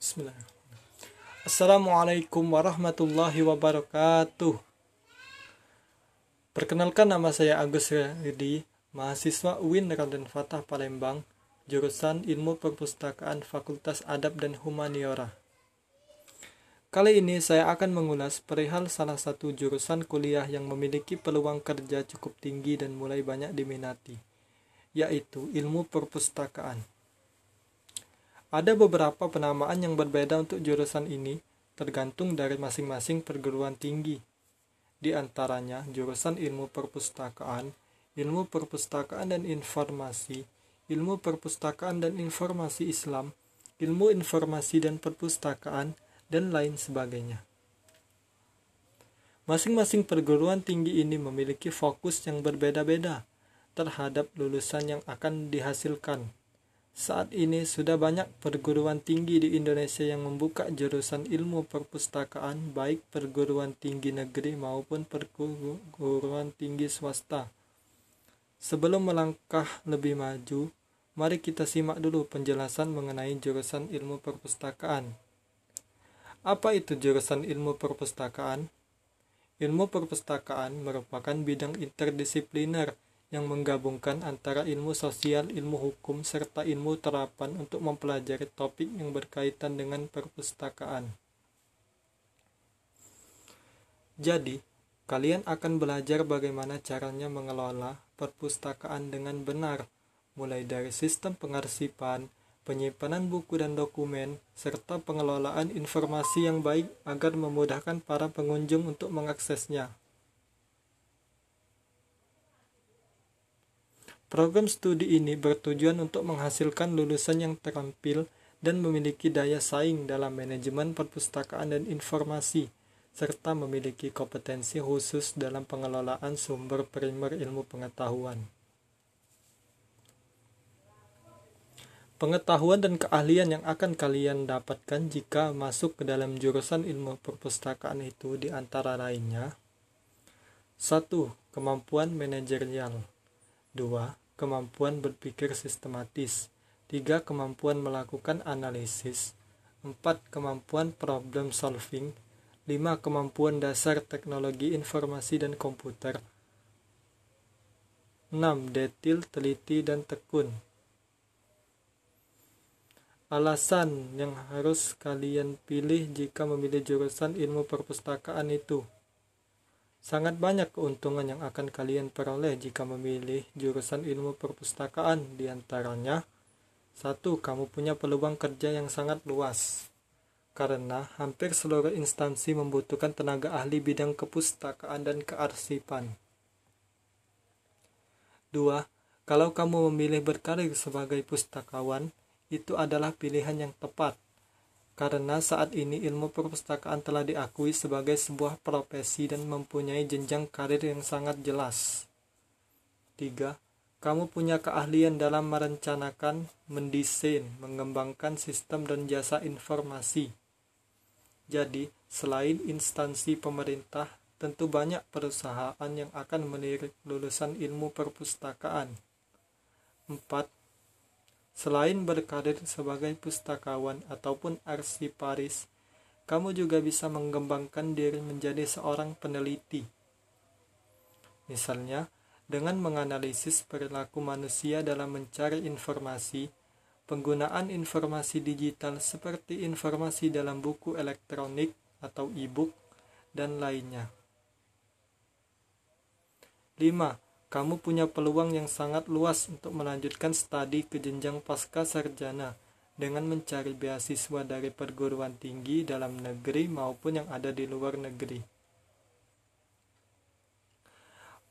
Bismillahirrahmanirrahim. Assalamualaikum warahmatullahi wabarakatuh. Perkenalkan nama saya Agus Ridi, mahasiswa UIN Raden Fatah Palembang, jurusan Ilmu Perpustakaan Fakultas Adab dan Humaniora. Kali ini saya akan mengulas perihal salah satu jurusan kuliah yang memiliki peluang kerja cukup tinggi dan mulai banyak diminati, yaitu ilmu perpustakaan. Ada beberapa penamaan yang berbeda untuk jurusan ini, tergantung dari masing-masing perguruan tinggi. Di antaranya, jurusan ilmu perpustakaan, ilmu perpustakaan dan informasi, ilmu perpustakaan dan informasi Islam, ilmu informasi dan perpustakaan, dan lain sebagainya. Masing-masing perguruan tinggi ini memiliki fokus yang berbeda-beda terhadap lulusan yang akan dihasilkan saat ini sudah banyak perguruan tinggi di Indonesia yang membuka jurusan ilmu perpustakaan baik perguruan tinggi negeri maupun perguruan tinggi swasta. Sebelum melangkah lebih maju, mari kita simak dulu penjelasan mengenai jurusan ilmu perpustakaan. Apa itu jurusan ilmu perpustakaan? Ilmu perpustakaan merupakan bidang interdisipliner yang menggabungkan antara ilmu sosial, ilmu hukum, serta ilmu terapan untuk mempelajari topik yang berkaitan dengan perpustakaan. Jadi, kalian akan belajar bagaimana caranya mengelola perpustakaan dengan benar, mulai dari sistem pengarsipan, penyimpanan buku dan dokumen, serta pengelolaan informasi yang baik agar memudahkan para pengunjung untuk mengaksesnya. Program studi ini bertujuan untuk menghasilkan lulusan yang terampil dan memiliki daya saing dalam manajemen perpustakaan dan informasi, serta memiliki kompetensi khusus dalam pengelolaan sumber primer ilmu pengetahuan. Pengetahuan dan keahlian yang akan kalian dapatkan jika masuk ke dalam jurusan ilmu perpustakaan itu di antara lainnya 1. Kemampuan manajerial 2 kemampuan berpikir sistematis, 3. Kemampuan melakukan analisis, 4. Kemampuan problem solving, 5. Kemampuan dasar teknologi informasi dan komputer, 6. Detil, teliti, dan tekun. Alasan yang harus kalian pilih jika memilih jurusan ilmu perpustakaan itu Sangat banyak keuntungan yang akan kalian peroleh jika memilih jurusan ilmu perpustakaan di antaranya satu, kamu punya peluang kerja yang sangat luas karena hampir seluruh instansi membutuhkan tenaga ahli bidang kepustakaan dan kearsipan. Dua, kalau kamu memilih berkarir sebagai pustakawan, itu adalah pilihan yang tepat karena saat ini ilmu perpustakaan telah diakui sebagai sebuah profesi dan mempunyai jenjang karir yang sangat jelas. 3. Kamu punya keahlian dalam merencanakan, mendesain, mengembangkan sistem dan jasa informasi. Jadi, selain instansi pemerintah, tentu banyak perusahaan yang akan melirik lulusan ilmu perpustakaan. 4 Selain berkarir sebagai pustakawan ataupun arsiparis, kamu juga bisa mengembangkan diri menjadi seorang peneliti. Misalnya, dengan menganalisis perilaku manusia dalam mencari informasi, penggunaan informasi digital seperti informasi dalam buku elektronik atau e-book, dan lainnya. 5 kamu punya peluang yang sangat luas untuk melanjutkan studi ke jenjang pasca sarjana dengan mencari beasiswa dari perguruan tinggi dalam negeri maupun yang ada di luar negeri.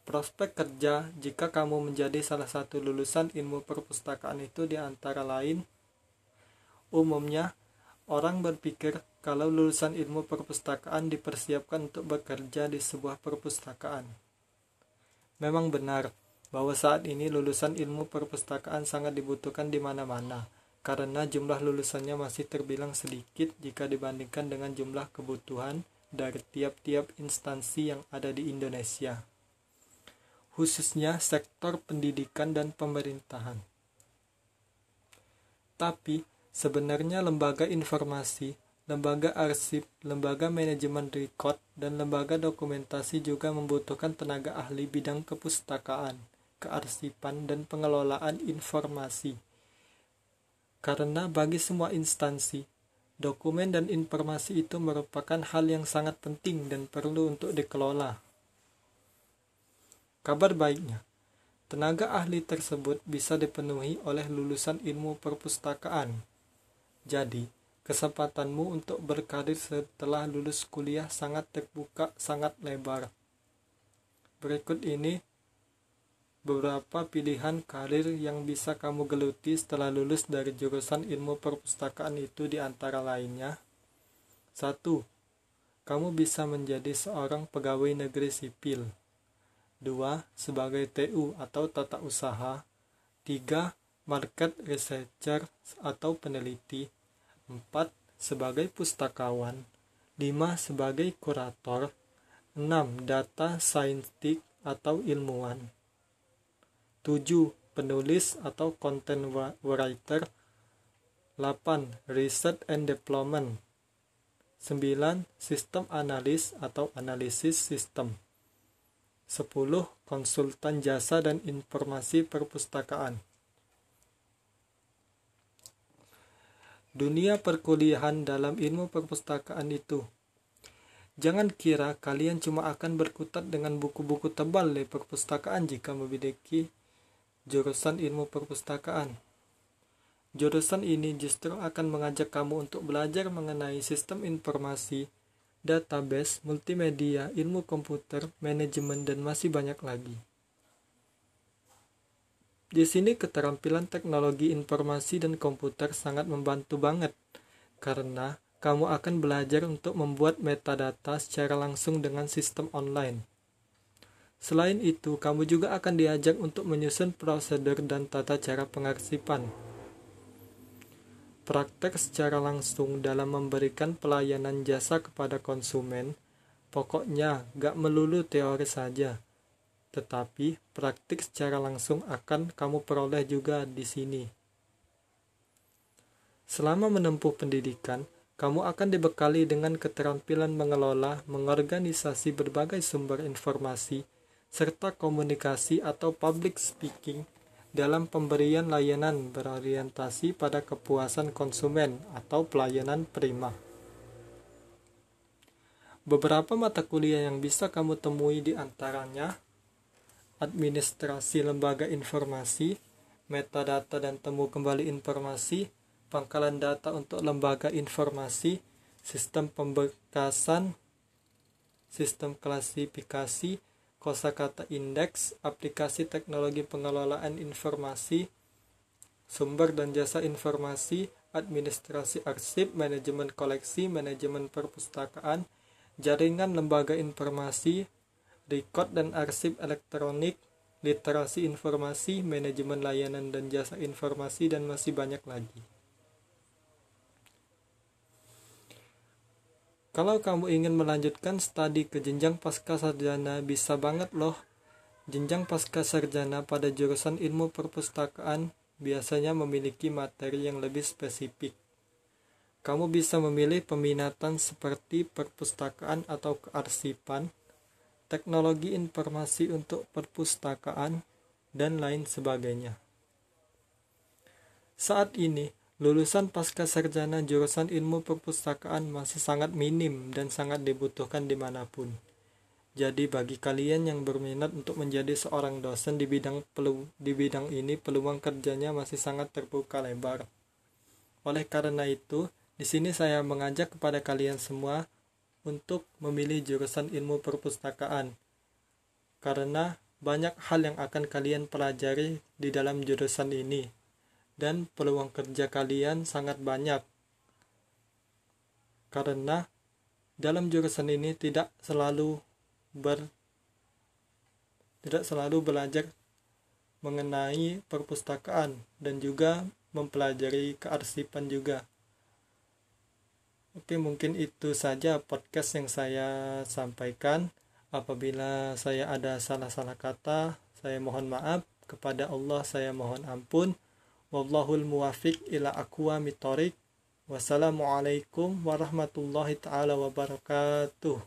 Prospek kerja jika kamu menjadi salah satu lulusan ilmu perpustakaan itu di antara lain umumnya orang berpikir kalau lulusan ilmu perpustakaan dipersiapkan untuk bekerja di sebuah perpustakaan Memang benar bahwa saat ini lulusan ilmu perpustakaan sangat dibutuhkan di mana-mana karena jumlah lulusannya masih terbilang sedikit jika dibandingkan dengan jumlah kebutuhan dari tiap-tiap instansi yang ada di Indonesia, khususnya sektor pendidikan dan pemerintahan. Tapi, Sebenarnya lembaga informasi, lembaga arsip, lembaga manajemen record, dan lembaga dokumentasi juga membutuhkan tenaga ahli bidang kepustakaan, kearsipan, dan pengelolaan informasi. Karena bagi semua instansi, dokumen dan informasi itu merupakan hal yang sangat penting dan perlu untuk dikelola. Kabar baiknya, tenaga ahli tersebut bisa dipenuhi oleh lulusan ilmu perpustakaan jadi, kesempatanmu untuk berkarir setelah lulus kuliah sangat terbuka, sangat lebar. Berikut ini beberapa pilihan karir yang bisa kamu geluti setelah lulus dari jurusan ilmu perpustakaan itu di antara lainnya. 1. Kamu bisa menjadi seorang pegawai negeri sipil. 2. Sebagai TU atau tata usaha. 3. Market researcher atau peneliti. 4 sebagai pustakawan, 5 sebagai kurator, 6 data saintik atau ilmuwan, 7 penulis atau content writer, 8 research and development, 9 sistem analis atau analisis sistem, 10 konsultan jasa dan informasi perpustakaan. Dunia perkuliahan dalam ilmu perpustakaan itu. Jangan kira kalian cuma akan berkutat dengan buku-buku tebal di perpustakaan jika memiliki jurusan ilmu perpustakaan. Jurusan ini justru akan mengajak kamu untuk belajar mengenai sistem informasi, database, multimedia, ilmu komputer, manajemen, dan masih banyak lagi. Di sini keterampilan teknologi informasi dan komputer sangat membantu banget karena kamu akan belajar untuk membuat metadata secara langsung dengan sistem online. Selain itu, kamu juga akan diajak untuk menyusun prosedur dan tata cara pengarsipan. Praktek secara langsung dalam memberikan pelayanan jasa kepada konsumen, pokoknya gak melulu teori saja tetapi praktik secara langsung akan kamu peroleh juga di sini. Selama menempuh pendidikan, kamu akan dibekali dengan keterampilan mengelola, mengorganisasi berbagai sumber informasi, serta komunikasi atau public speaking dalam pemberian layanan berorientasi pada kepuasan konsumen atau pelayanan prima. Beberapa mata kuliah yang bisa kamu temui di antaranya administrasi lembaga informasi, metadata dan temu kembali informasi, pangkalan data untuk lembaga informasi, sistem pembekasan, sistem klasifikasi, kosakata indeks, aplikasi teknologi pengelolaan informasi, sumber dan jasa informasi, administrasi arsip, manajemen koleksi, manajemen perpustakaan, jaringan lembaga informasi, record dan arsip elektronik, literasi informasi, manajemen layanan dan jasa informasi, dan masih banyak lagi. Kalau kamu ingin melanjutkan studi ke jenjang pasca sarjana, bisa banget loh. Jenjang pasca sarjana pada jurusan ilmu perpustakaan biasanya memiliki materi yang lebih spesifik. Kamu bisa memilih peminatan seperti perpustakaan atau kearsipan, teknologi informasi untuk perpustakaan, dan lain sebagainya. Saat ini, lulusan pasca sarjana jurusan ilmu perpustakaan masih sangat minim dan sangat dibutuhkan di mana pun. Jadi bagi kalian yang berminat untuk menjadi seorang dosen di bidang pelu, di bidang ini peluang kerjanya masih sangat terbuka lebar. Oleh karena itu, di sini saya mengajak kepada kalian semua untuk memilih jurusan ilmu perpustakaan karena banyak hal yang akan kalian pelajari di dalam jurusan ini dan peluang kerja kalian sangat banyak karena dalam jurusan ini tidak selalu ber tidak selalu belajar mengenai perpustakaan dan juga mempelajari kearsipan juga. Oke, mungkin itu saja podcast yang saya sampaikan. Apabila saya ada salah-salah kata, saya mohon maaf. Kepada Allah saya mohon ampun. wallahul muwafiq ila aqwamit thoriq wassalamualaikum warahmatullahi taala wabarakatuh